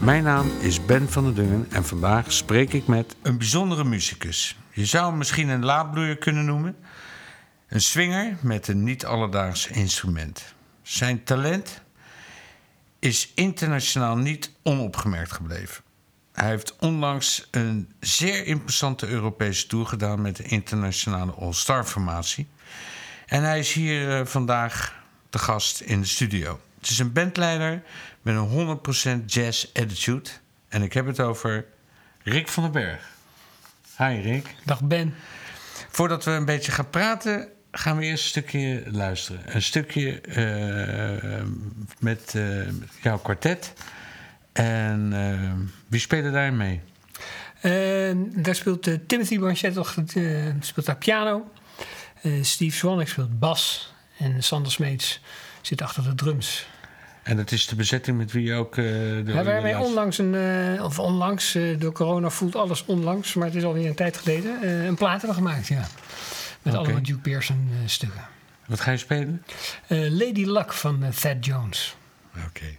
Mijn naam is Ben van der Dungen en vandaag spreek ik met een bijzondere muzikus. Je zou hem misschien een laadbloeier kunnen noemen. Een swinger met een niet alledaags instrument. Zijn talent is internationaal niet onopgemerkt gebleven. Hij heeft onlangs een zeer imposante Europese tour gedaan met de internationale All-Star-formatie. En hij is hier eh, vandaag de gast in de studio. Het is een bandleider met een 100% jazz attitude. En ik heb het over Rick van den Berg. Hi Rick. Dag Ben. Voordat we een beetje gaan praten, gaan we eerst een stukje luisteren. Een stukje eh, met eh, jouw kwartet. En eh, wie spelen daar mee? Uh, daar speelt uh, Timothy Banchette uh, speelt daar piano. Steve Swanwick speelt bas. En Sander Smeets zit achter de drums. En dat is de bezetting met wie je ook... de ja, we hebben onlangs, een, of onlangs, door corona voelt alles onlangs... maar het is alweer een tijd geleden, een platen gemaakt, ja. Met okay. allemaal Duke Pearson stukken. Wat ga je spelen? Lady Luck van Thad Jones. Oké. Okay.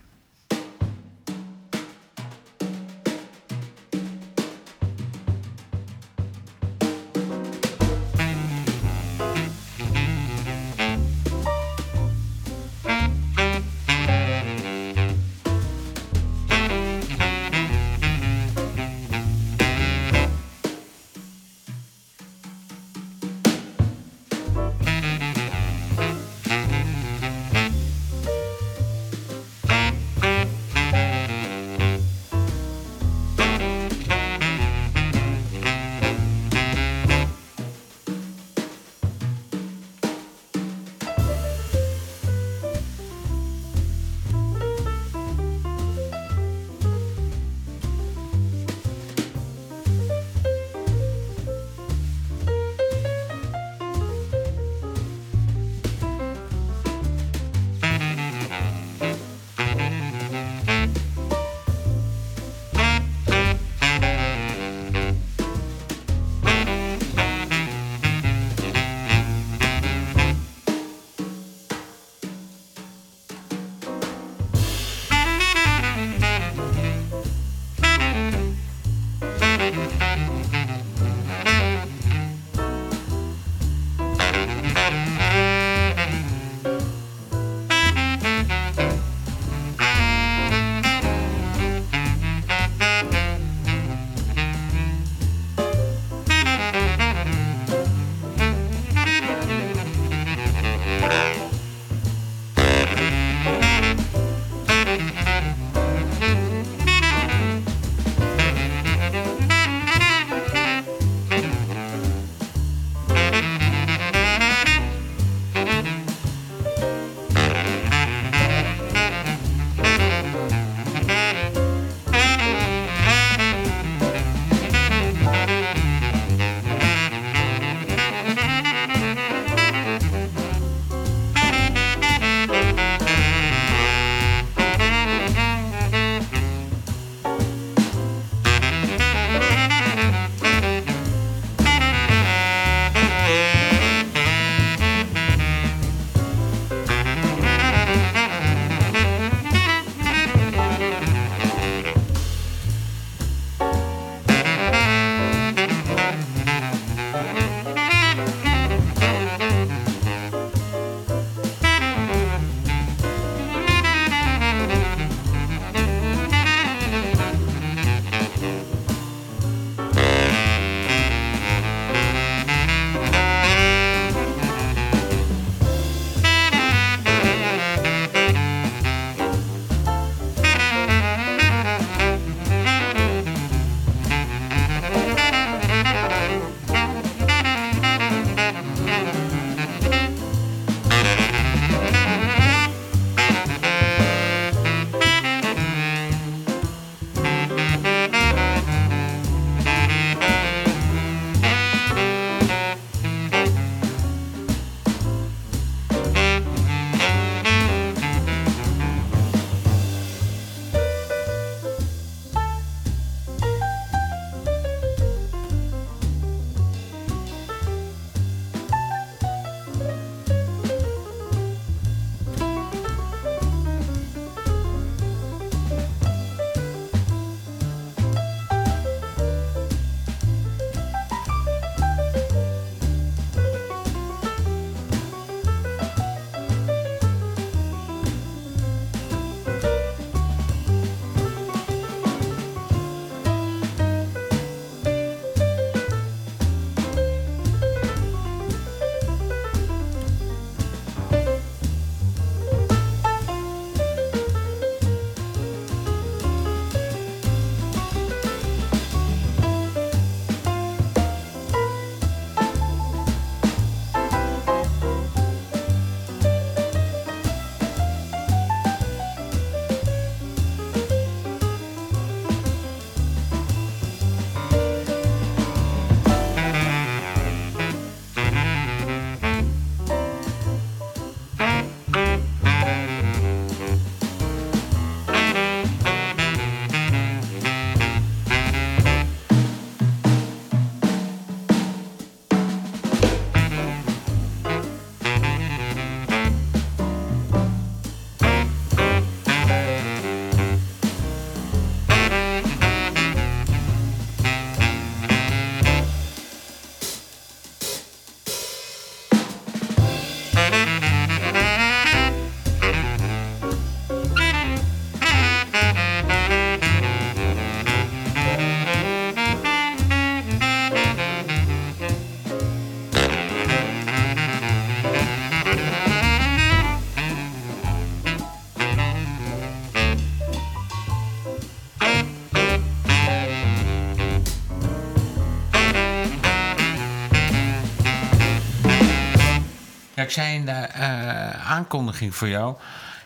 Ik zei in eh, aankondiging voor jou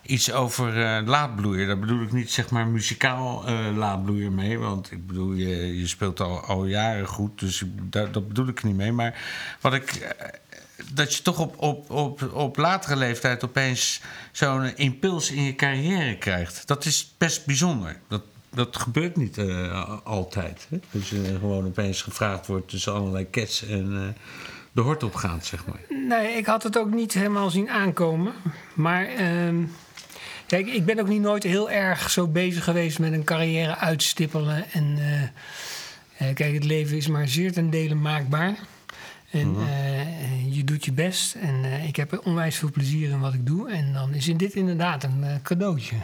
iets over uh. Daar bedoel ik niet zeg maar muzikaal uh, mee. Want ik bedoel, je, je speelt al, al jaren goed. Dus dat, dat bedoel ik niet mee. Maar wat ik. dat je toch op, op, op, op latere leeftijd opeens zo'n impuls in je carrière krijgt. Dat is best bijzonder. Dat, dat gebeurt niet altijd. Hè? Dat je gewoon opeens gevraagd wordt tussen allerlei cats en de hort op gaat, zeg maar. Nee, ik had het ook niet helemaal zien aankomen. Maar uh, kijk, ik ben ook niet nooit heel erg zo bezig geweest met een carrière uitstippelen. En uh, kijk, het leven is maar zeer ten dele maakbaar. En mm -hmm. je doet je best. En ik heb onwijs veel plezier in wat ik doe. En dan is dit inderdaad een cadeautje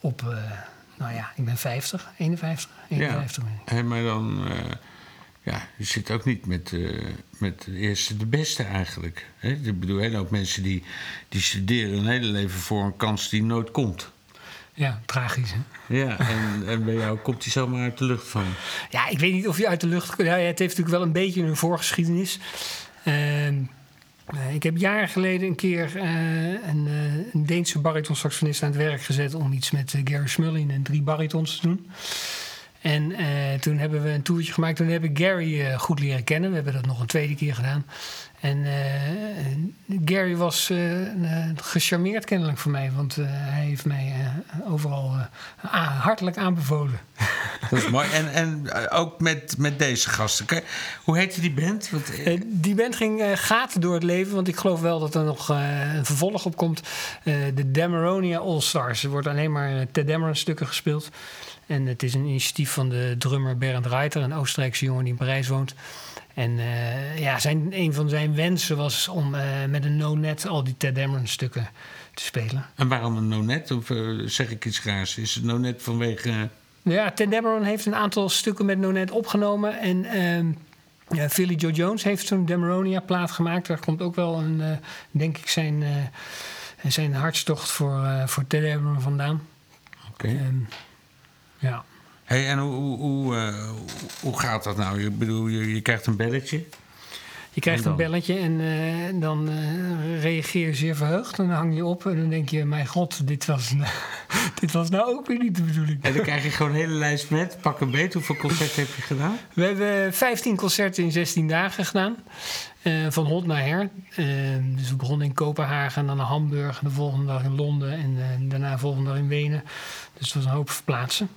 op nou ja, ik ben 50, 51, 51 ja. Hey, maar dan, ja, je zit ook niet met, uh, met de eerste de beste eigenlijk. Hè? Ik bedoel, heel ook mensen die, die studeren hun hele leven voor een kans die nooit komt. Ja, tragisch hè? Ja, en, en bij jou komt hij zomaar uit de lucht van? Ja, ik weet niet of hij uit de lucht... Ja, het heeft natuurlijk wel een beetje een voorgeschiedenis. Uh, ik heb jaren geleden een keer uh, een, een, Deense baritonsaxofonist aan het werk gezet om iets met Gary Smullin en drie baritons te doen. En toen hebben we een toertje gemaakt. Toen heb ik Gary goed leren kennen. We hebben dat nog een tweede keer gedaan. En Gary was gecharmeerd kennelijk voor mij, want hij heeft mij overal hartelijk aanbevolen. Dat is mooi. En, en ook met, met deze gasten. Hoe heette die band? Want... die band ging gaten door het leven, want ik geloof wel dat er nog een vervolg op komt. de Damaronia All Stars. Er wordt alleen maar Ted Dameron stukken gespeeld. En het is een initiatief van de drummer Bernd Reiter, een Oostenrijkse jongen die in Parijs woont. En uh, ja, zijn, een van zijn wensen was om uh, met een no-net al die Ted Dameron stukken te spelen. En waarom een no-net? Of uh, zeg ik iets raars? Is het no-net vanwege... Ja, Ted Dameron heeft een aantal stukken met no-net opgenomen. En ehm, ja, Philly Joe Jones heeft zo'n Damaronia-plaat gemaakt. Daar komt ook wel, een, denk ik, zijn, zijn hartstocht voor, voor Ted Dameron vandaan. Oké. Okay. Um, ja. Hey, en hoe, hoe, hoe, uh, hoe gaat dat nou? Je, bedoel, je, je krijgt een belletje. Je krijgt een belletje en uh, dan uh, reageer je zeer verheugd. En dan hang je op en dan denk je: Mijn god, dit was, dit was nou ook weer niet de bedoeling. En dan krijg je gewoon een hele lijst met. Pak een beet. Hoeveel concerten heb je gedaan? We hebben 15 concerten in 16 dagen gedaan. Uh, van hot naar her. dus we begonnen in Kopenhagen, dan naar Hamburg. De volgende dag in Londen en daarna de volgende dag in Wenen. Dus het was een hoop verplaatsen.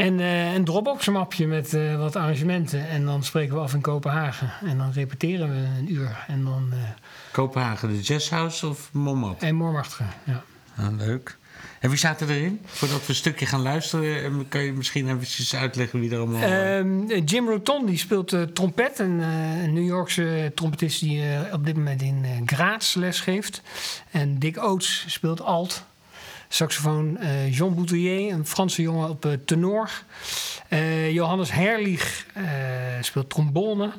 En uh, een Dropbox-mapje met uh, wat arrangementen. En dan spreken we af in Kopenhagen. En dan repeteren we een uur. En dan, uh, Kopenhagen, de Jazzhouse of Montmartre? En Montmartre, ja. Ah, leuk. En wie zaten erin? Voordat we een stukje gaan luisteren, kan je misschien eventjes uitleggen wie er allemaal... Uh, Jim Rotondi speelt trompet. Een, een New Yorkse trompetist die op dit moment in Graz les geeft. En Dick Oates speelt alt saxofoon uh, Jean Boutillier, een Franse jongen op uh, tenor. Uh, Johannes Herlich speelt trombone.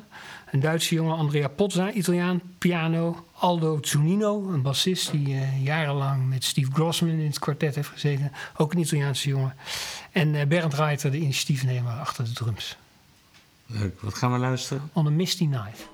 Een Duitse jongen, Andrea Pozza, Italiaan, piano. Aldo Zunino, een bassist die jarenlang met Steve Grossman in het kwartet heeft gezeten. Ook een Italiaanse jongen. En Bernd Reiter, de initiatiefnemer achter de drums. Leuk, wat gaan we luisteren? On a Misty Night.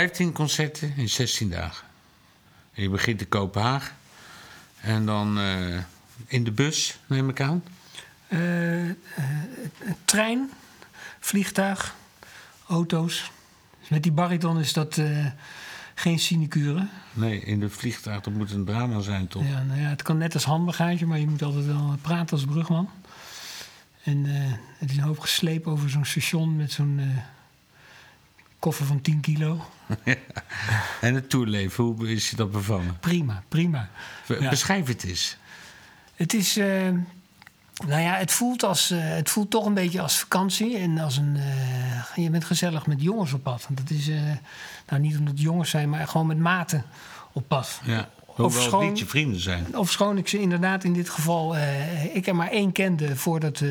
15 concerten in 16 dagen. En je begint in Kopenhagen. En dan eh, in de bus, neem ik aan. Eh, eh, trein, vliegtuig, auto's. Met die bariton is dat geen sinecure. Nee, in de vliegtuig, dat moet een drama zijn, toch? Ja, nou ja, het kan net als handbagage, maar je moet altijd wel praten als brugman. En het is een hoop geslepen over zo'n station met zo'n koffer van 10 kilo. En het toerleven, hoe is je dat bevallen? Prima, prima. Ja. Beschrijf het eens. Het is, eh, nou ja, het voelt, als, eh, het voelt toch een beetje als vakantie. En als een, eh, je bent gezellig met jongens op pad. Want dat is, eh, nou niet omdat het jongens zijn, maar gewoon met maten op pad. Ja. Hoewel het schoon- niet je vrienden zijn. Of schoon ik ze inderdaad in dit geval, eh, ik er maar één kende voordat eh,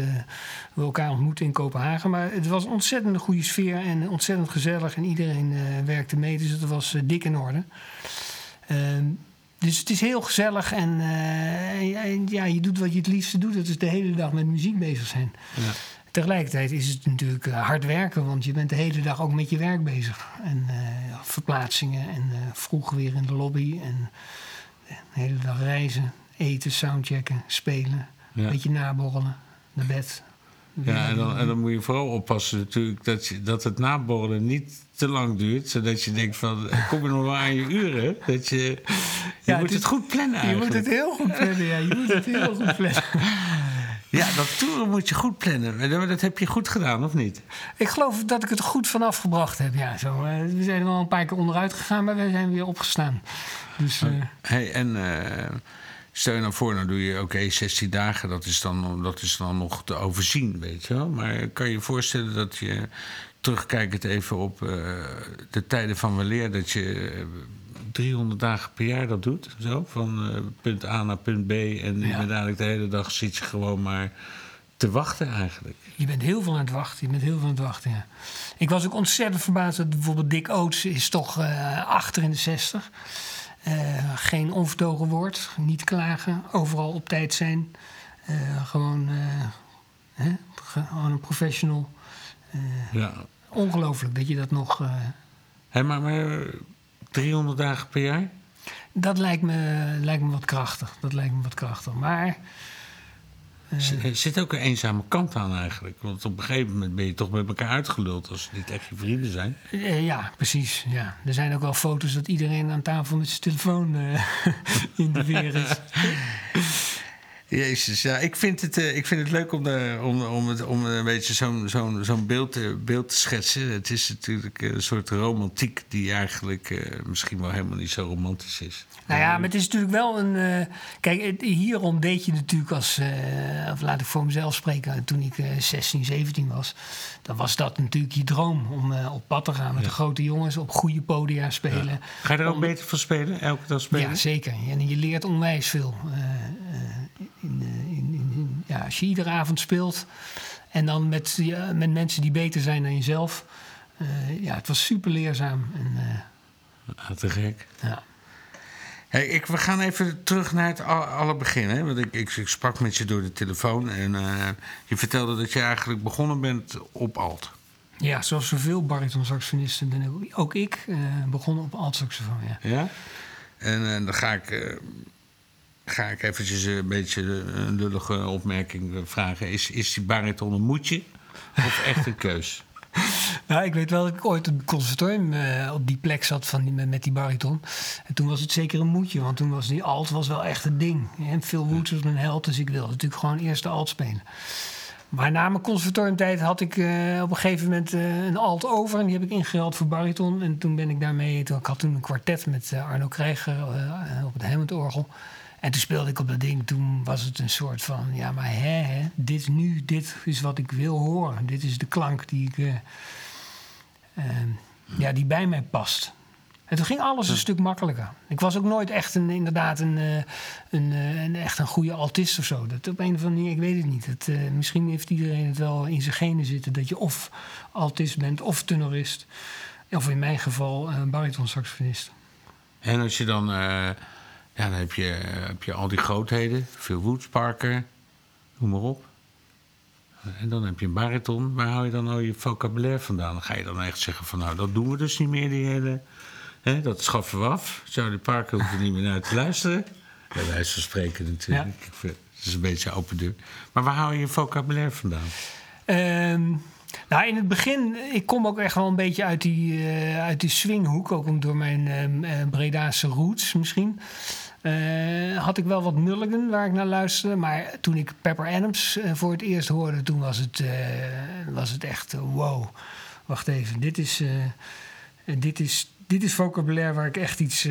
we elkaar ontmoetten in Kopenhagen. Maar het was een ontzettend goede sfeer en ontzettend gezellig en iedereen eh, werkte mee. Dus het was dik in orde. Ehm, dus het is heel gezellig en, en ja, je doet wat je het liefste doet. Dat is de hele dag met muziek bezig zijn. Ja. Tegelijkertijd is het natuurlijk hard werken, want je bent de hele dag ook met je werk bezig. En verplaatsingen en vroeg weer in de lobby en de hele dag reizen, eten, soundchecken, spelen, Ja. een beetje naborrelen, naar bed. Ja, en dan, en dan moet je vooral oppassen natuurlijk dat, je, dat het naborrelen niet te lang duurt. Zodat je denkt van, kom je nog wel aan je uren? Dat je, je Ja, moet het goed plannen Je eigenlijk. moet het heel goed plannen, ja. Je moet het heel goed plannen. Ja, dat toeren moet je goed plannen. En Dat, heb je goed gedaan, of niet? Ik geloof dat ik het goed vanaf gebracht heb. Ja, zo, eh, we zijn wel een paar keer onderuit gegaan, maar we zijn weer opgestaan. Dus eh, Hey, en eh, stel je nou voor, nou doe je oké 16 dagen, dat is, dan, dat is dan nog te overzien, weet je wel. Maar kan je je voorstellen dat je, terugkijkend even op de tijden van weleer, dat je 300 dagen per jaar dat doet? Zo, van eh, punt A naar punt B. En Ja. uiteindelijk de hele dag zit je gewoon maar te wachten eigenlijk. Je bent heel veel aan het wachten. Je bent heel veel aan het wachten, ja. Ik was ook ontzettend verbaasd dat bijvoorbeeld Dick Oates is toch eh, achter in de 60. Eh, geen onvertogen woord, niet klagen, overal op tijd zijn. Gewoon, hè, ge- gewoon een professional. Ja. Ongelooflijk dat je dat nog... Hé, maar, maar 300 dagen per jaar? dat lijkt me, lijkt me wat krachtig. Dat lijkt me wat krachtig. Maar Er er zit ook een eenzame kant aan eigenlijk. Want op een gegeven moment ben je toch met elkaar uitgeluld als ze niet echt je vrienden zijn. Eh, ja, precies. Ja. Er zijn ook wel foto's dat iedereen aan tafel met zijn telefoon eh, in de weer is. Jezus, ja, ik vind het, eh, ik vind het leuk om, de, om, om, het, om een beetje zo'n zo'n zo'n beeld, eh, beeld te schetsen. Het is natuurlijk een soort romantiek die eigenlijk eh, misschien wel helemaal niet zo romantisch is. Nou ja, maar het is natuurlijk wel een. eh, kijk, het- hierom deed je natuurlijk als. eh, of laat ik voor mezelf spreken. Toen ik eh, 16, 17 was. Dan was dat natuurlijk je droom. Om eh, op pad te gaan met de grote jongens. Op goede podia spelen. Ga je er ook Om- beter van spelen? Elke dag spelen? Ja, zeker. En je leert onwijs veel. Eh, eh, in, eh, in, in, in- ja, als je iedere avond speelt. En dan met, ja, met mensen die beter zijn dan jezelf. eh, ja, het was super leerzaam. En, eh, Ah, te gek. ja. Hey, ik, we gaan even terug naar het al- allerbegin. Hè? Want ik, ik, ik sprak met je door de telefoon. En eh, je vertelde dat je eigenlijk begonnen bent op alt. Ja, zoals zoveel baritonsaxofonisten ben ook, ook ik eh, begonnen op altsaxofoon. Ja. Ja? En eh, dan ga ik, eh, ga ik eventjes een beetje een lullige opmerking eh, vragen. Is, is die bariton een moedje of echt een keus? Nou, ik weet wel dat ik ooit op het conservatorium eh, op die plek zat van die, met, die bariton. En toen was het zeker een moedje, want toen was die alt was wel echt het ding. En Phil Woods was mijn held, dus ik wilde natuurlijk gewoon eerst de alt spelen. Maar na mijn conservatoriumtijd had ik eh, op een gegeven moment eh, een alt over. En die heb ik ingeruild voor bariton. En toen ben ik daarmee... Toen, ik had toen een kwartet met eh, Arno Krijger eh, op het Hammond-orgel. En toen speelde ik op dat ding. Toen was het een soort van... Ja, maar hè, hè dit nu... Dit is wat ik wil horen. Dit is de klank die ik... eh, eh, ja, die bij mij past. En toen ging alles een stuk makkelijker. Ik was ook nooit echt een, inderdaad een, eh, een, eh, een, echt een goede altist of zo. Dat op een of andere manier, ik weet het niet. Het, eh, misschien heeft iedereen het wel in zijn genen zitten... dat je of altist bent of tenorist. Of in mijn geval uh, baritonsaxofonist. En als je dan... ja, dan heb je, heb je al die grootheden. Phil Woods, Parker, noem maar op. En dan heb je een bariton. Waar hou je dan al je vocabulaire vandaan? Dan ga je dan echt zeggen van nou, dat doen we dus niet meer, die hele... Hè, dat schaffen we af. Charlie Parker hoeft er niet meer naar te luisteren. Bij wijze van spreken natuurlijk. Het is een beetje open deur. Maar waar hou je je vocabulaire vandaan? Ehm, nou, in het begin, ik kom ook echt wel een beetje uit die, eh, uit die swinghoek, ook door mijn Bredaanse roots misschien. Eh, had ik wel wat Mulligan waar ik naar luisterde, maar toen ik Pepper Adams eh, voor het eerst hoorde, toen was het, eh, was het echt wow. Wacht even, dit is, dit is, dit is vocabulaire waar ik echt iets,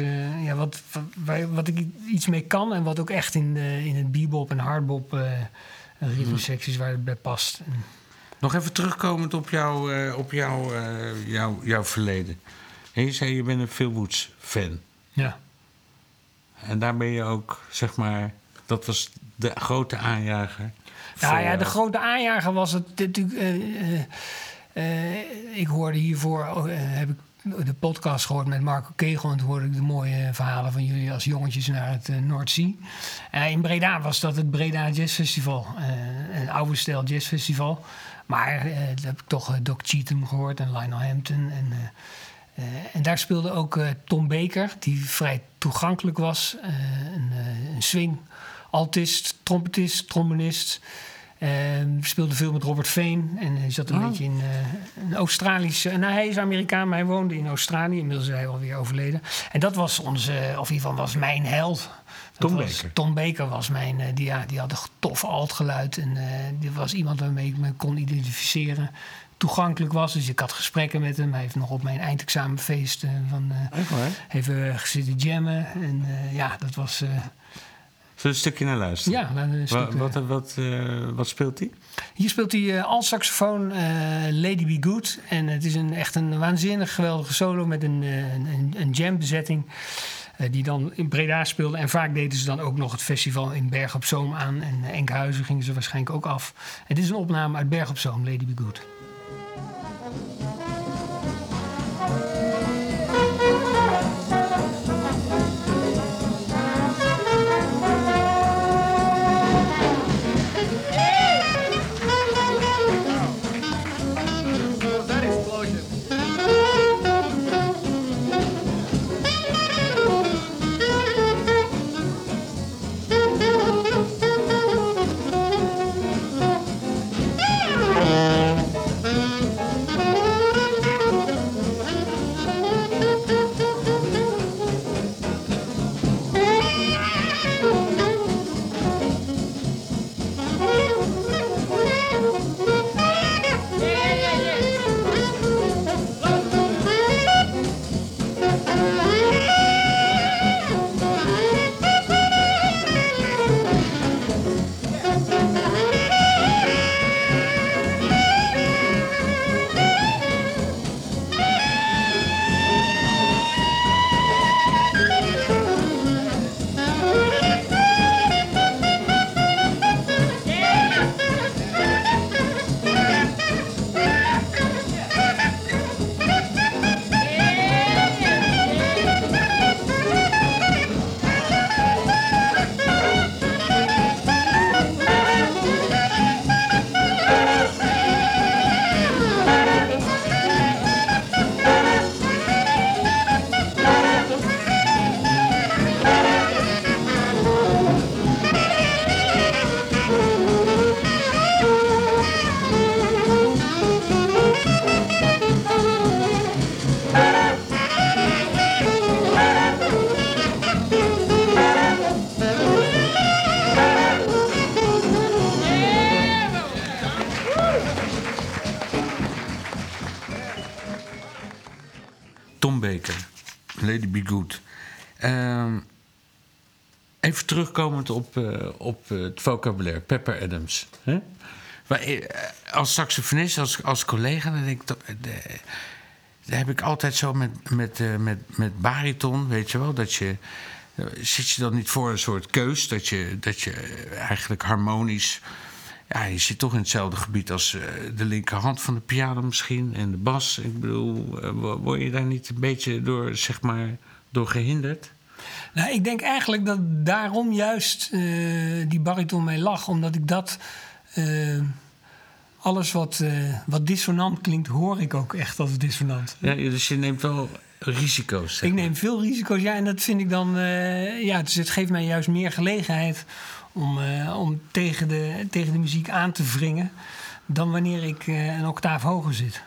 ja, wat, wat, waar- wat ik iets mee kan en wat ook echt in, in het bebop en hardbop ritmesecties waar het bij past. Nog even terugkomend op, jouw eh, op jouw eh, jouw jouw verleden. En je zei je bent een Phil Woods fan. Ja. En daar ben je ook, zeg maar... Dat was de grote aanjager. Nou voor ja, de grote aanjager was het natuurlijk. eh, eh, eh, ik hoorde hiervoor, oh, heb ik de podcast gehoord met Marco Kegel. En toen hoorde ik de mooie verhalen van jullie als jongetjes naar het uh, Noordzee. In Breda was dat het Breda Jazz Festival. een oude stijl jazz festival. Maar dat heb ik toch Doc Cheatham gehoord en Lionel Hampton. En, en daar speelde ook eh, Tom Baker, die vrij toegankelijk was. Eh, een, eh, een swing altist, trompetist, trombonist. Ehm, speelde veel met Robert Veen. En hij zat een Oh. beetje in eh, een Australische... Nou, hij is Amerikaan, maar hij woonde in Australië. Inmiddels is hij alweer overleden. En dat was onze... Of in ieder geval was mijn held. Tom Baker. Tom Baker was mijn... eh, die, ja, die had een tof altgeluid. En eh dit was iemand waarmee ik me kon identificeren. Toegankelijk was. Dus ik had gesprekken met hem. Hij heeft nog op mijn eindexamenfeest eh, van... eh, even zitten jammen. En eh, ja, dat was... eh, Zullen we een stukje naar luisteren? ja, laten we een Wa- stuk, Wat, wat, eh, wat speelt hij? Hier speelt hij uh, alt-saxofoon eh, Lady Be Good. En het is een, echt een waanzinnig geweldige solo met een, een, een jam-bezetting. eh, die dan in Breda speelde. En vaak deden ze dan ook nog het festival in Berg op Zoom aan. En Enkhuizen gingen ze waarschijnlijk ook af. Dit is een opname uit Berg op Zoom, Lady Be Good. Thank you. Terugkomend op, eh, op eh, het vocabulaire, Pepper Adams. Hè? Maar, eh, als saxofonist, als, als collega, dan denk ik... eh, de- heb ik altijd zo met, met, met, met bariton, weet je wel, dat je... Zit je dan niet voor een soort keus dat je, dat je eigenlijk harmonisch. Ja, je zit toch in hetzelfde gebied als de linkerhand van de piano misschien en de bas. Ik bedoel, wo- word je daar niet een beetje door, zeg maar, door gehinderd? Nou, ik denk eigenlijk dat daarom juist eh, die bariton mij lag. Omdat ik dat... eh, alles wat, eh, wat dissonant klinkt, hoor ik ook echt als dissonant. Ja, dus je neemt wel risico's. zeg Ik neem veel risico's, ja, en dat vind ik dan, ja, dus het geeft mij juist meer gelegenheid om, om tegen, de, tegen de muziek aan te wringen dan wanneer ik een octaaf hoger zit.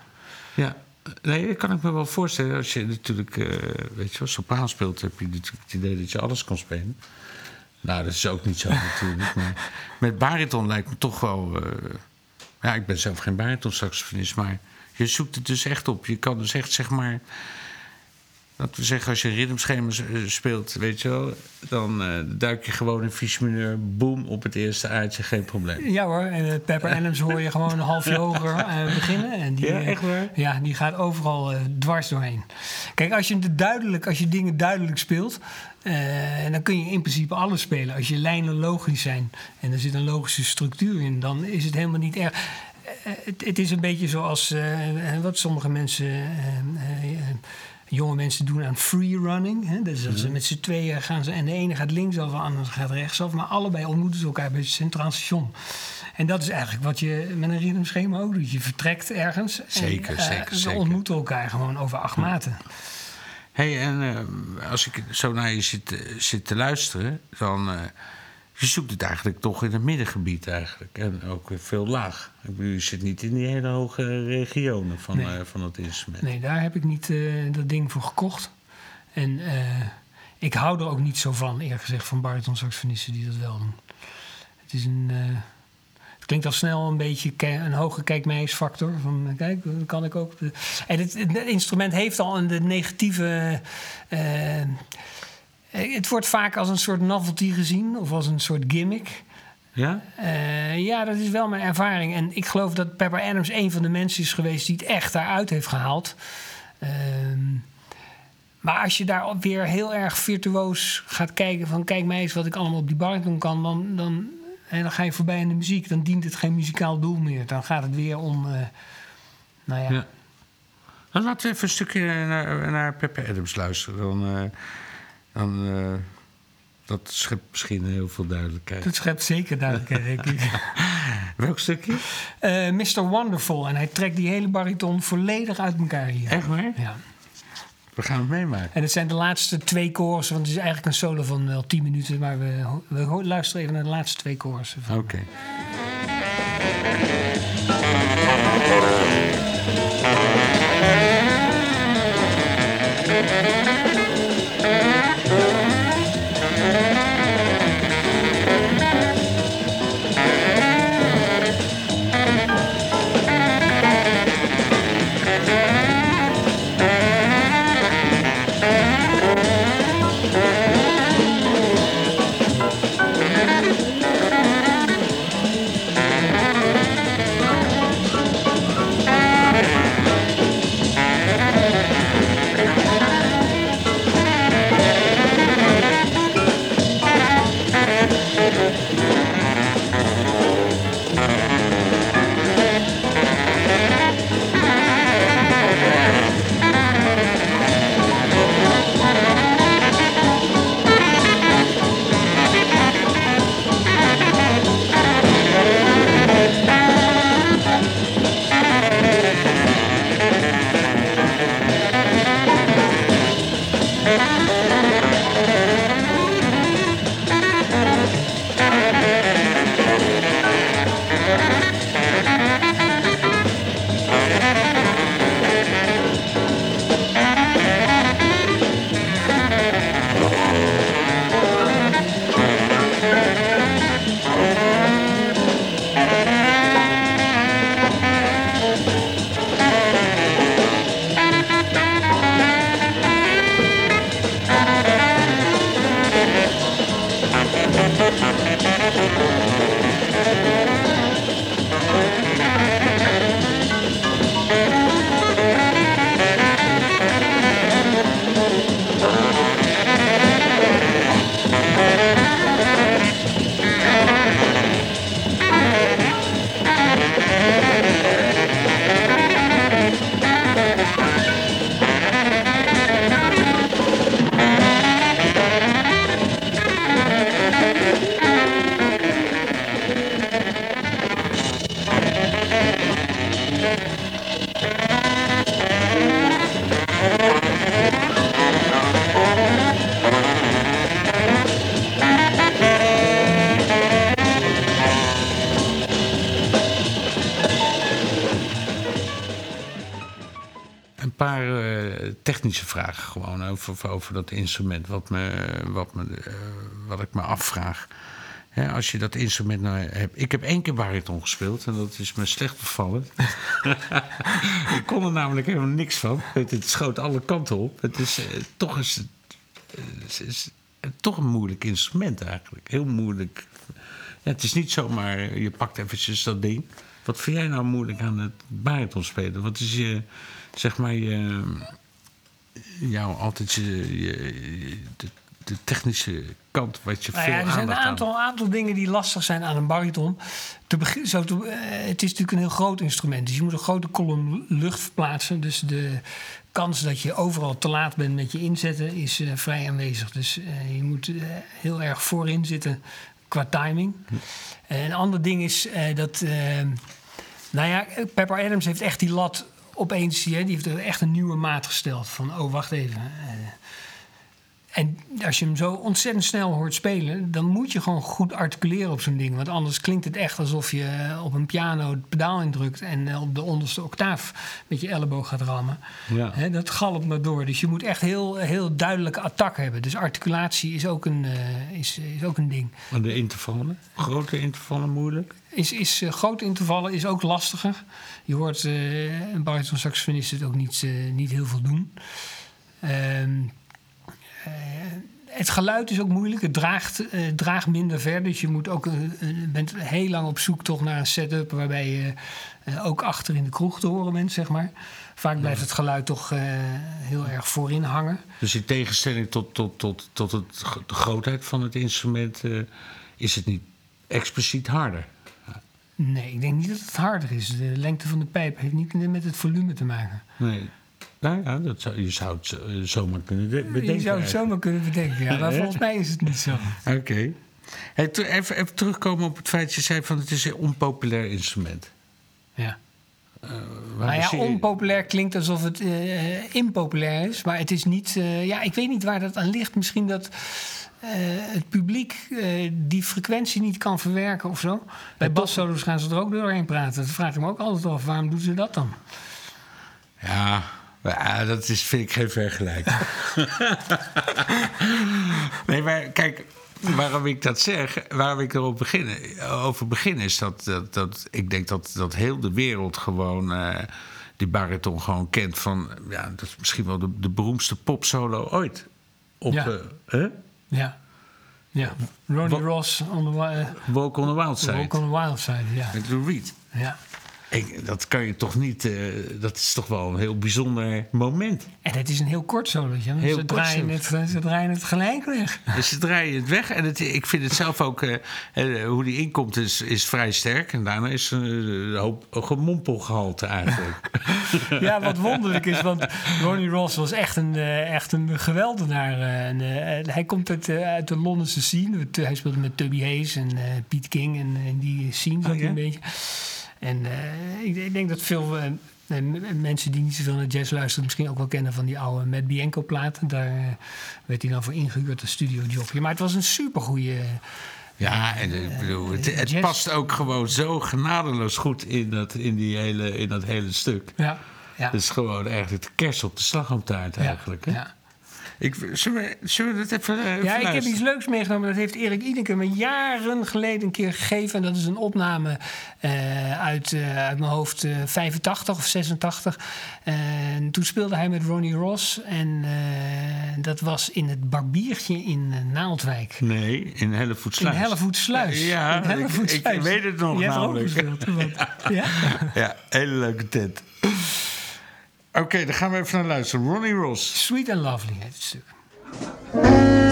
Ja, nee, dat kan ik me wel voorstellen. Als je natuurlijk, eh, weet je wel, sopraan speelt, heb je natuurlijk het idee dat je alles kan spelen. Nou, dat is ook niet zo natuurlijk. Maar met bariton lijkt me toch wel... eh, ja, ik ben zelf geen bariton-saxofonist, maar je zoekt het dus echt op. Je kan dus echt, zeg maar... Laten we zeggen, als je ritmeschema s- eh, speelt, weet je wel... dan eh, duik je gewoon in vies mineur, boem, op het eerste aardje, geen probleem. Ja hoor, en eh, Pepper Adams hoor je gewoon een halfje hoger eh, beginnen. En die, Ja, echt waar? Ja, die gaat overal dwars doorheen. Kijk, als je, het duidelijk, als je dingen duidelijk speelt, eh, dan kun je in principe alles spelen. Als je lijnen logisch zijn en er zit een logische structuur in, dan is het helemaal niet erg. Het, het is een beetje zoals wat sommige mensen, jonge mensen doen aan freerunning. Hè? Dus dat ze met z'n tweeën gaan ze en de ene gaat linksaf, de andere gaat rechtsaf, maar allebei ontmoeten ze elkaar bij het centraal station. En dat is eigenlijk wat je met een ritmeschema ook doet. Je vertrekt ergens. en, Zeker, eh, zeker, Ze zeker. ontmoeten elkaar gewoon over acht maten. Hé, hey, en eh, als ik zo naar je zit, eh, zit te luisteren, dan. Je zoekt het eigenlijk toch in het middengebied eigenlijk. En ook veel laag. Je zit niet in die hele hoge regionen van, Nee. eh, van het instrument. Nee, daar heb ik niet eh, dat ding voor gekocht. En eh, ik hou er ook niet zo van, eerlijk gezegd, van baritonsaxofonisten die dat wel doen. Het is een... het klinkt al snel een beetje een hoge kijkmijsfactor. Van kijk, dat kan ik ook. En het, het instrument heeft al een de negatieve. Eh, het wordt vaak als een soort novelty gezien of als een soort gimmick. Ja? Eh, ja, dat is wel mijn ervaring. En ik geloof dat Pepper Adams een van de mensen is geweest die het echt daaruit heeft gehaald. Ehm, maar als je daar weer heel erg virtuoos gaat kijken van... kijk mij eens wat ik allemaal op die bariton kan... dan, dan, en dan ga je voorbij aan de muziek. Dan dient het geen muzikaal doel meer. Dan gaat het weer om... eh, nou ja, Ja. Dan laten we even een stukje naar, naar Pepper Adams luisteren. Dan, eh, dat schept misschien heel veel duidelijkheid. Dat schept zeker duidelijkheid, denk ik. Welk stukje? Eh, uh, Mr. Wonderful. En hij trekt die hele bariton volledig uit elkaar hier. Echt waar? Ja. We gaan het meemaken. En het zijn de laatste twee koersen, want het is eigenlijk een solo van wel tien minuten. Maar we, we luisteren even naar de laatste twee koersen. Oké. Technische vragen gewoon over, over dat instrument. Wat, me, wat, me, eh, wat ik me afvraag. Als je dat instrument nou hebt. Ik heb één keer bariton gespeeld en dat is me slecht bevallen. ik kon er namelijk helemaal niks van. Het, het schoot alle kanten op. Het is eh, toch is, is, toch een moeilijk instrument eigenlijk. Heel moeilijk. Ja, het is niet zomaar, je pakt eventjes dat ding. Wat vind jij nou moeilijk aan het bariton spelen? Wat is je, zeg maar, je, jou altijd je, de, de technische kant wat je Nou veel ja, er zijn een aan- aantal, dingen die lastig zijn aan een bariton. Te begin, zo te, eh, het is natuurlijk een heel groot instrument. Dus je moet een grote kolom lucht verplaatsen. Dus de kans dat je overal te laat bent met je inzetten is eh, vrij aanwezig. Dus eh, je moet heel erg voorin zitten qua timing. Eh, een ander ding is dat... nou ja, Pepper Adams heeft echt die lat opeens... hè, die heeft er echt een nieuwe maat gesteld. Van, oh, wacht even... eh, en als je hem zo ontzettend snel hoort spelen, dan moet je gewoon goed articuleren op zo'n ding. Want anders klinkt het echt alsof je eh, op een piano het pedaal indrukt en eh, op de onderste octaaf met je elleboog gaat rammen. Ja. Dat galmt maar door. Dus je moet echt heel, heel duidelijke attack hebben. Dus articulatie is ook een, is, is ook een ding. En de intervallen? Grote intervallen moeilijk? Is, is uh, grote intervallen is ook lastiger. Je hoort uh, een bariton saxofonist het ook niet, uh, niet heel veel doen. Ehm, het geluid is ook moeilijk. Het draagt, draagt minder ver. Dus je moet ook, bent heel lang op zoek toch naar een setup waarbij je ook achter in de kroeg te horen bent, zeg maar. Vaak blijft het geluid toch heel erg voorin hangen. Dus in tegenstelling tot, tot, tot, tot het, de grootheid van het instrument is het niet expliciet harder. Nee, ik denk niet dat het harder is. De lengte van de pijp heeft niet met het volume te maken. Nee. Nou ja, dat zou, je zou het zomaar kunnen bedenken. Je zou het zomaar kunnen bedenken, ja. Maar volgens mij is het niet zo. Oké. Okay. Hey, even, even, terugkomen op het feit dat je zei van het is een onpopulair instrument. Ja. Uh, nou ja, onpopulair klinkt alsof het uh, impopulair is. Maar het is niet... Uh, ja, ik weet niet waar dat aan ligt. Misschien dat het publiek die frequentie niet kan verwerken of zo. Bij bassolos gaan ze er ook doorheen praten. Dat vraag ik me ook altijd af. Waarom doen ze dat dan? Ja, ja, dat is, vind ik geen vergelijking. nee, maar kijk, waarom ik dat zeg, waarom ik erop begin, over begin, is dat, dat, dat ik denk dat, dat heel de wereld gewoon uh, die bariton gewoon kent van, ja, dat is misschien wel de, de beroemdste popsolo ooit. Op, ja. Uh, huh? Ja. Ja, Ronnie Ross on the, uh, Walk on the Wild Side. Walk on the Wild Side, ja. Met Lou Reed. Ja. Ik, dat kan je toch niet. Uh, dat is toch wel een heel bijzonder moment. En het is een heel kort solootje. Heel ze, draaien het, ze draaien het gelijk weg. Dus ze draaien het weg. En het, ik vind het zelf ook. Uh, uh, hoe die inkomt is, is vrij sterk. En daarna is een hoop gemompelgehalte eigenlijk. ja, wat wonderlijk is. Want Ronnie Ross was echt een, echt een geweldenaar. En, hij komt uit, uit de Londense scene. Hij speelde met Tubby Hayes en Pete King. En die scene zat oh, ja? een beetje. En uh, ik, ik, denk dat veel uh, mensen die niet zoveel naar jazz luisteren... misschien ook wel kennen van die oude Matt Bianco platen. Daar werd hij dan voor ingehuurd als studiojockey. Maar het was een supergoeie... Ja, en ik bedoel, het, het past ook gewoon zo genadeloos goed in dat, in die hele, in dat hele stuk. Ja, ja. Het is gewoon eigenlijk de kers op de slagroomtaart eigenlijk. Ja, hè? ja. Ik, zullen, we, zullen we dat even uh, Ja, ik heb iets leuks meegenomen. Dat heeft Erik Ideke me jaren geleden een keer gegeven. En dat is een opname uh, uit, uh, uit mijn hoofd 85 of 86. En toen speelde hij met Ronnie Ross. En dat was in het Barbiertje in Naaldwijk. Nee, in Hellevoetsluis. In Hellevoetsluis. Ja, in Hellevoetsluis. Ik, ik, weet het nog Je namelijk. Hebt er ook gespeeld, ja? ja, hele leuke tent. Oké, dan gaan we even naar luisteren. Ronnie Ross. Sweet and Lovely heet het stuk.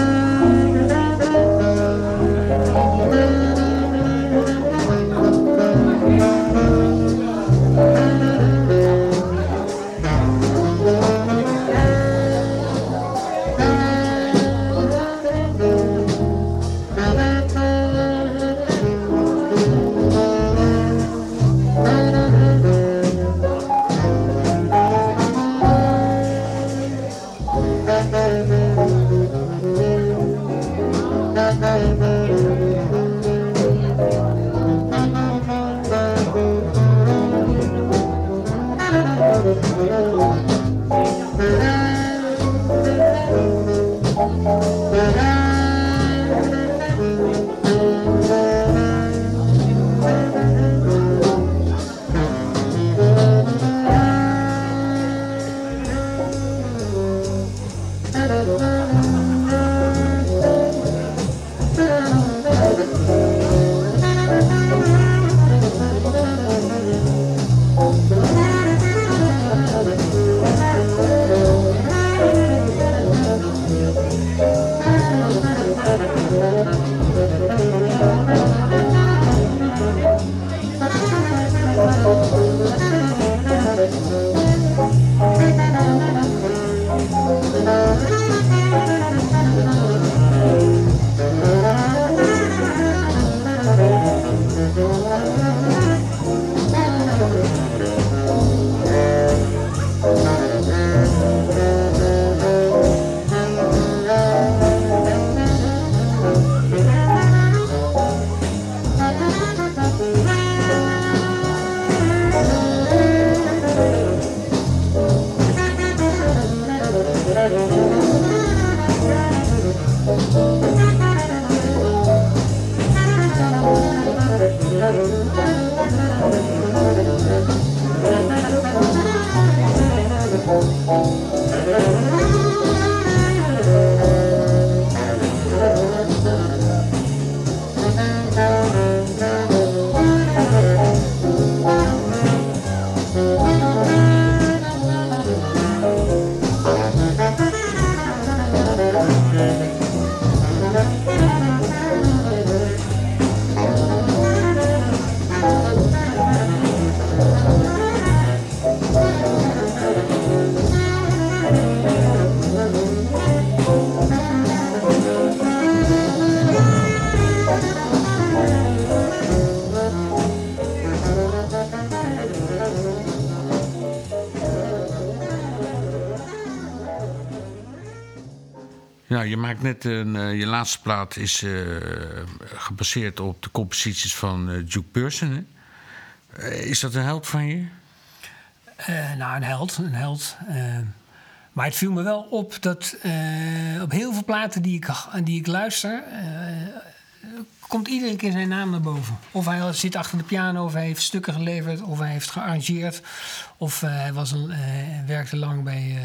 Nou, je maakt net een. eh, je laatste plaat is eh, gebaseerd op de composities van eh, Duke Pearson. Hè? Is dat een held van je? Nou, een held, een held. Maar het viel me wel op dat op heel veel platen die ik, die ik luister... komt iedere keer zijn naam naar boven. Of hij zit achter de piano, of hij heeft stukken geleverd... of hij heeft gearrangeerd. Of eh, hij was een, eh, werkte lang bij...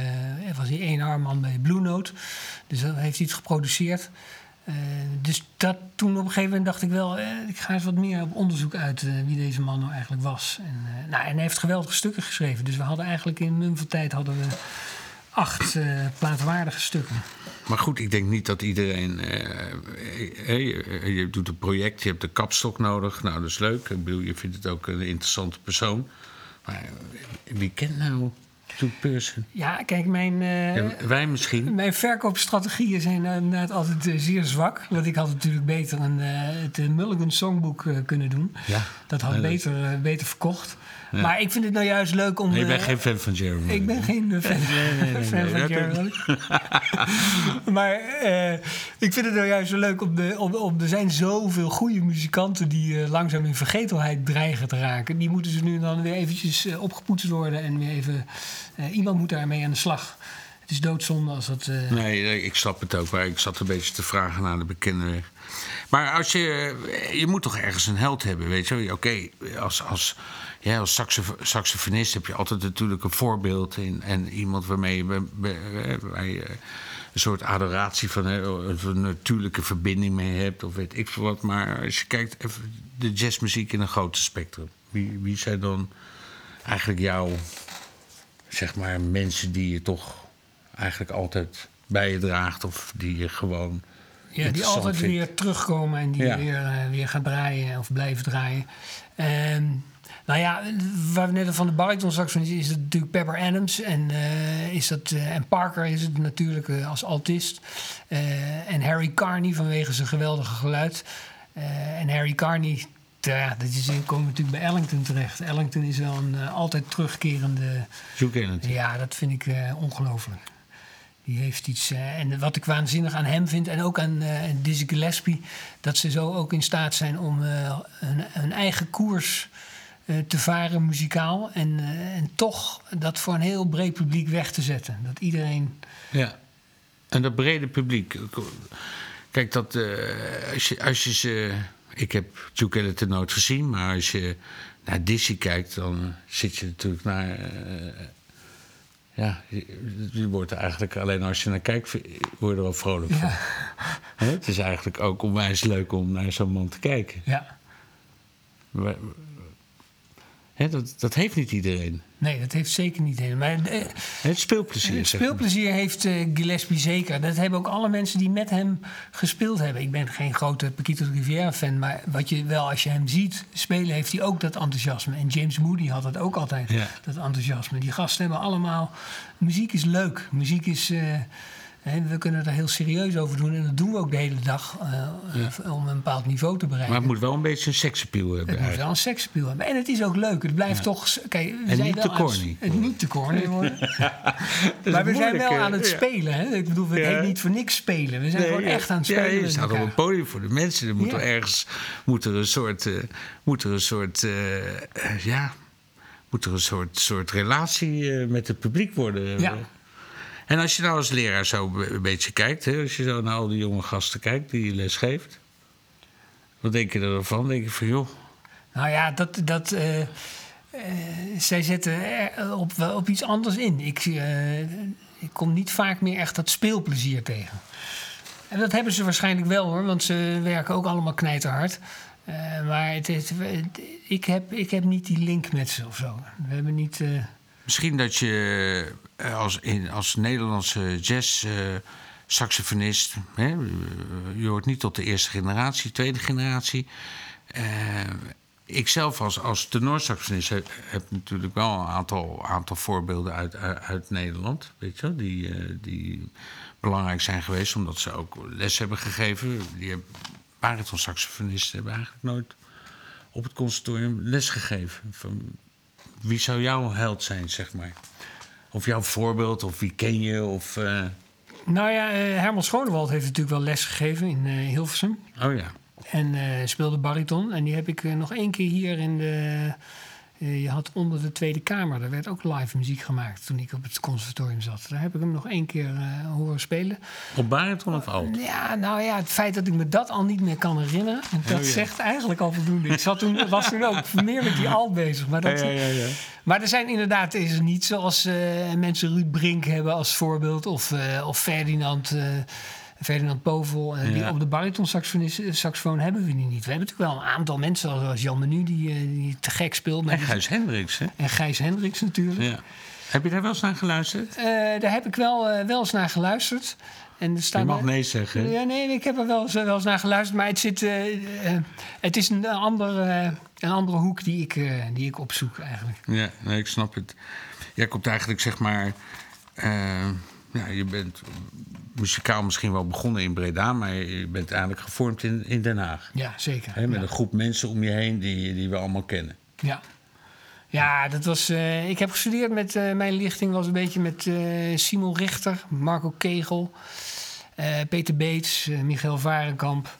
eh, was hij één armman bij Blue Note. Dus hij heeft iets geproduceerd... Dus dat, toen op een gegeven moment dacht ik wel, ik ga eens wat meer op onderzoek uit wie deze man nou eigenlijk was. En, nou, en hij heeft geweldige stukken geschreven. Dus we hadden eigenlijk in van tijd hadden we acht eh plaatwaardige stukken. Maar goed, ik denk niet dat iedereen. eh, eh, je, doet een project, je hebt de kapstok nodig. Nou, dat is leuk. Ik bedoel, je vindt het ook een interessante persoon. Maar wie kent nou Duke Pearson? Ja, kijk, mijn, Ja, wij misschien. mijn verkoopstrategieën zijn inderdaad altijd zeer zwak. Want ik had natuurlijk beter een, eh, het Mulligan Songbook eh, kunnen doen. Ja. Dat had beter, beter verkocht. Ja. Maar ik vind het nou juist leuk om... Nee, je bent eh, geen fan van Jeremy. Ik ben geen eh, fan, nee, nee, fan nee, van Jerry maar eh, ik vind het nou juist zo leuk om, de, om, om er zijn zoveel goede muzikanten die eh, langzaam in vergetelheid dreigen te raken. Die moeten ze nu dan weer eventjes opgepoetst worden en weer even. iemand moet daarmee aan de slag. Het is doodzonde als dat. Nee, ik snap het ook, maar ik zat een beetje te vragen naar de bekende weg. Maar als je, je moet toch ergens een held hebben, weet je wel? Oké, als, als, ja, als saxof- saxofonist heb je altijd natuurlijk een voorbeeld... in, en iemand waarmee je waar je een soort adoratie van... een natuurlijke verbinding mee hebt of weet ik veel wat. Maar als je kijkt even de jazzmuziek in een groter spectrum... wie, wie zijn dan eigenlijk jouw zeg maar, mensen die je toch eigenlijk altijd bij je draagt of die je gewoon. Ja, die altijd vindt. weer terugkomen en die Ja. weer, eh, weer gaan draaien of blijven draaien. Ehm, nou ja, waar we net al van de bariton saxofonist is het natuurlijk Pepper Adams en, eh, is dat, eh, en Parker is het natuurlijk eh, als altist. En Harry Carney vanwege zijn geweldige geluid. En Harry Carney, ja, dat is, komen we natuurlijk bij Ellington terecht. Ellington is wel een altijd terugkerende... Zoek. Ja, dat vind ik ongelooflijk. Die heeft iets. en wat ik waanzinnig aan hem vind en ook aan Dizzy Gillespie, dat ze zo ook in staat zijn om eh, hun, hun eigen koers te varen muzikaal. En, eh, en toch dat voor een heel breed publiek weg te zetten. Dat iedereen. Ja. En dat brede publiek. Kijk, dat, eh, als, je, als je ze. Ik heb Duke Ellington nooit gezien, maar als je naar Dizzy kijkt, dan eh, zit je natuurlijk naar. eh, ja, je, je wordt eigenlijk alleen als je naar kijkt, word je er wel vrolijk van. Ja? Het is eigenlijk ook onwijs leuk om naar zo'n man te kijken. ja. Dat, dat heeft niet iedereen. Nee, dat heeft zeker niet helemaal. Maar, eh, Het speelplezier. Het speelplezier heeft eh, Gillespie zeker. Dat hebben ook alle mensen die met hem gespeeld hebben. Ik ben geen grote Paquito de Riviera fan, maar wat je wel als je hem ziet spelen, heeft hij ook dat enthousiasme. En James Moody had dat ook altijd, Ja. dat enthousiasme. Die gasten hebben allemaal. Muziek is leuk. Muziek is. eh, we kunnen er heel serieus over doen en dat doen we ook de hele dag eh, om een bepaald niveau te bereiken. Maar het moet wel een beetje een seksappeal hebben. Het moet wel een seksappeal hebben. En het is ook leuk. Het blijft toch... Kijk, we En zijn niet wel te corny. Het niet te corny worden. maar we zijn wel aan het Ja. spelen. Hè? Ik bedoel, het Ja. niet voor niks spelen. We zijn Nee, gewoon ja. echt aan het Ja, spelen. je met staat op een podium voor de mensen. Er moet Ja. er ergens moet er een soort, eh, moet er een soort, eh, eh, ja, moet er een soort, soort relatie eh, met het publiek worden. Ja. En als je nou als leraar zo een beetje kijkt, hè, als je zo naar al die jonge gasten kijkt die je les geeft, wat denk je ervan? Denk je van joh, Nou ja, dat... dat eh, eh, zij zetten op, op iets anders in. Ik, eh, ik kom niet vaak meer echt dat speelplezier tegen. En dat hebben ze waarschijnlijk wel hoor, want ze werken ook allemaal knijterhard. Maar het, ik, heb, ik heb niet die link met ze of zo. We hebben niet. Misschien dat je als, in, als Nederlandse jazz-saxofonist... hè, eh, je hoort niet tot de eerste generatie, tweede generatie. Eh, ik zelf als, als tenorsaxofonist heb, heb natuurlijk wel een aantal, aantal voorbeelden uit, uit, Nederland... Weet je, die, eh, die belangrijk zijn geweest omdat ze ook les hebben gegeven. Die baritonsaxofonisten hebben eigenlijk nooit op het conservatorium les gegeven. Van, wie zou jouw held zijn, zeg maar? Of jouw voorbeeld, of wie ken je? Of, eh, Nou ja, eh, Herman Schonewald heeft natuurlijk wel les gegeven in eh, Hilversum. Oh ja. En speelde bariton. En die heb ik nog één keer hier in de... eh, je had onder de Tweede Kamer, daar werd ook live muziek gemaakt toen ik op het conservatorium zat. Daar heb ik hem nog één keer eh, horen spelen. Op bariton of alt? Ja, nou ja, het feit dat ik me dat al niet meer kan herinneren, dat Oh ja. zegt eigenlijk al voldoende. Ik zat toen, was toen ook meer met die alt bezig. Maar, dat, maar er zijn inderdaad is er niet zoals eh, mensen Ruud Brink hebben als voorbeeld. Of, of Ferdinand, Ferdinand Povel. eh, die op de bariton-saxofoon hebben we die niet. We hebben natuurlijk wel een aantal mensen zoals Jan Menu die, eh, die te gek speelt. En Gijs Hendricks, hè? en Gijs Hendricks natuurlijk. Ja. Heb je daar wel eens naar geluisterd? Eh, daar heb ik wel, eh, wel eens naar geluisterd. En Je mag nee zeggen. Ja, nee, ik heb er wel eens, wel eens naar geluisterd. Maar het, zit, eh, eh, het is een, ander, eh, een andere hoek die ik, eh, die ik opzoek eigenlijk. Ja, nee, ik snap het. Jij komt eigenlijk, zeg maar... ja, je bent muzikaal misschien wel begonnen in Breda... maar je bent eigenlijk gevormd in, in Den Haag. Ja, zeker. Met ja. een groep mensen om je heen die, die we allemaal kennen. Ja. Ja, dat was. eh, ik heb gestudeerd met. eh, mijn lichting was een beetje met eh, Simon Richter, Marco Kegel, Peter Beets, Michael Varenkamp,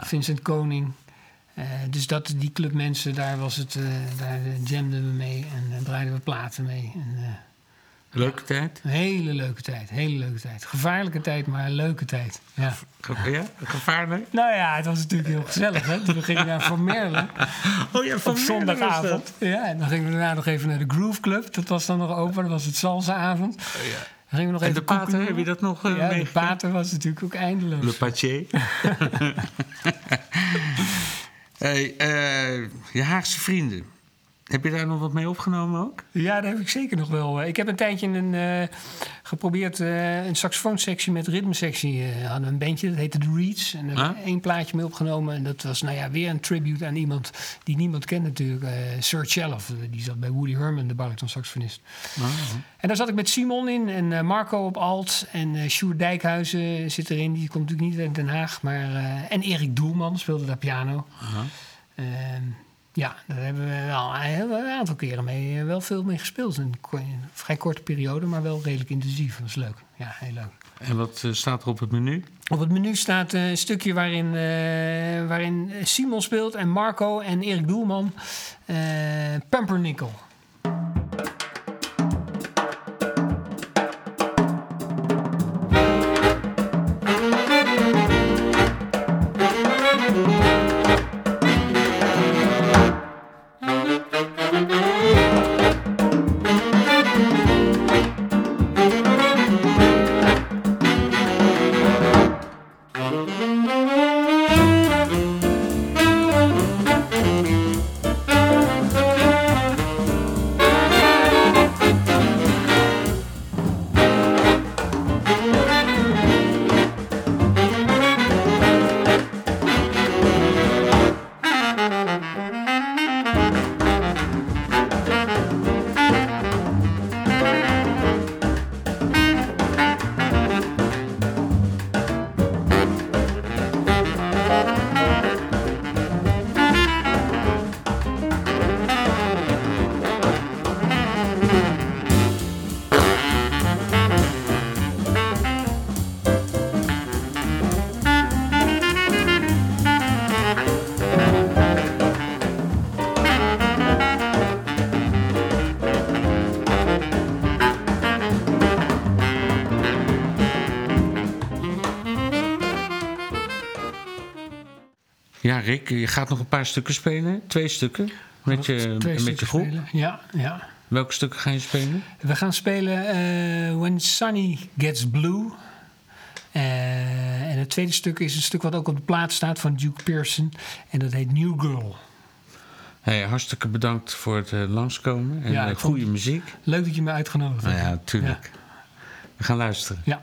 Vincent Koning. Dus dat, die club mensen, daar was het. daar jamden we mee en draaiden we platen mee. En, Leuke tijd? een hele leuke tijd, hele leuke tijd. Gevaarlijke tijd, maar een leuke tijd. Ja. Ja, gevaarlijk? Nou ja, het was natuurlijk heel gezellig. Hè? We gingen naar Van Merle. Oh ja, op zondagavond. Ja, en dan gingen we daarna nog even naar de Groove Club. Dat was dan nog open. Dat was het salsa-avond. Dan gingen we nog En even de pater, heb je dat nog uh, Ja, de pater was natuurlijk ook eindeloos. Le Patier. hey, eh, je Haagse vrienden. Heb je daar nog wat mee opgenomen ook? Ja, daar heb ik zeker nog wel. eh, Ik heb een tijdje een, eh, geprobeerd eh, een saxofoonsectie met ritmesectie. eh hadden we een bandje, dat heette The Reeds. En daar heb ik Ah. één plaatje mee opgenomen. En dat was nou ja, weer een tribute aan iemand die niemand kent natuurlijk. Sir eh, die zat bij Woody Herman, de bariton-saxofonist. En daar zat ik met Simon in en Marco op alt. En Sjoerd Dijkhuizen zit erin. Die komt natuurlijk niet uit Den Haag. Maar, en Erik Doelman speelde daar piano. Ja, daar hebben we wel een, aantal keren mee, eh, wel veel mee gespeeld. Een, een vrij korte periode, maar wel redelijk intensief. Dat was leuk. Ja, heel leuk. En wat eh, staat er op het menu? Op het menu staat eh, een stukje waarin, waarin Simon speelt en Marco en Erik Doelman. Pumpernickel. Ja, Rick, je gaat nog een paar stukken spelen. Twee stukken. Met je, Twee met stukken je groep. spelen. Ja, ja. Welke stukken ga je spelen? We gaan spelen eh, When Sunny Gets Blue. Eh, en het tweede stuk is een stuk wat ook op de plaat staat van Duke Pearson. En dat heet New Girl. Hey, hartstikke bedankt voor het eh, langskomen. En Ja, goede muziek. Leuk dat je me uitgenodigd Nou hebt. ja, tuurlijk. We gaan luisteren. Ja.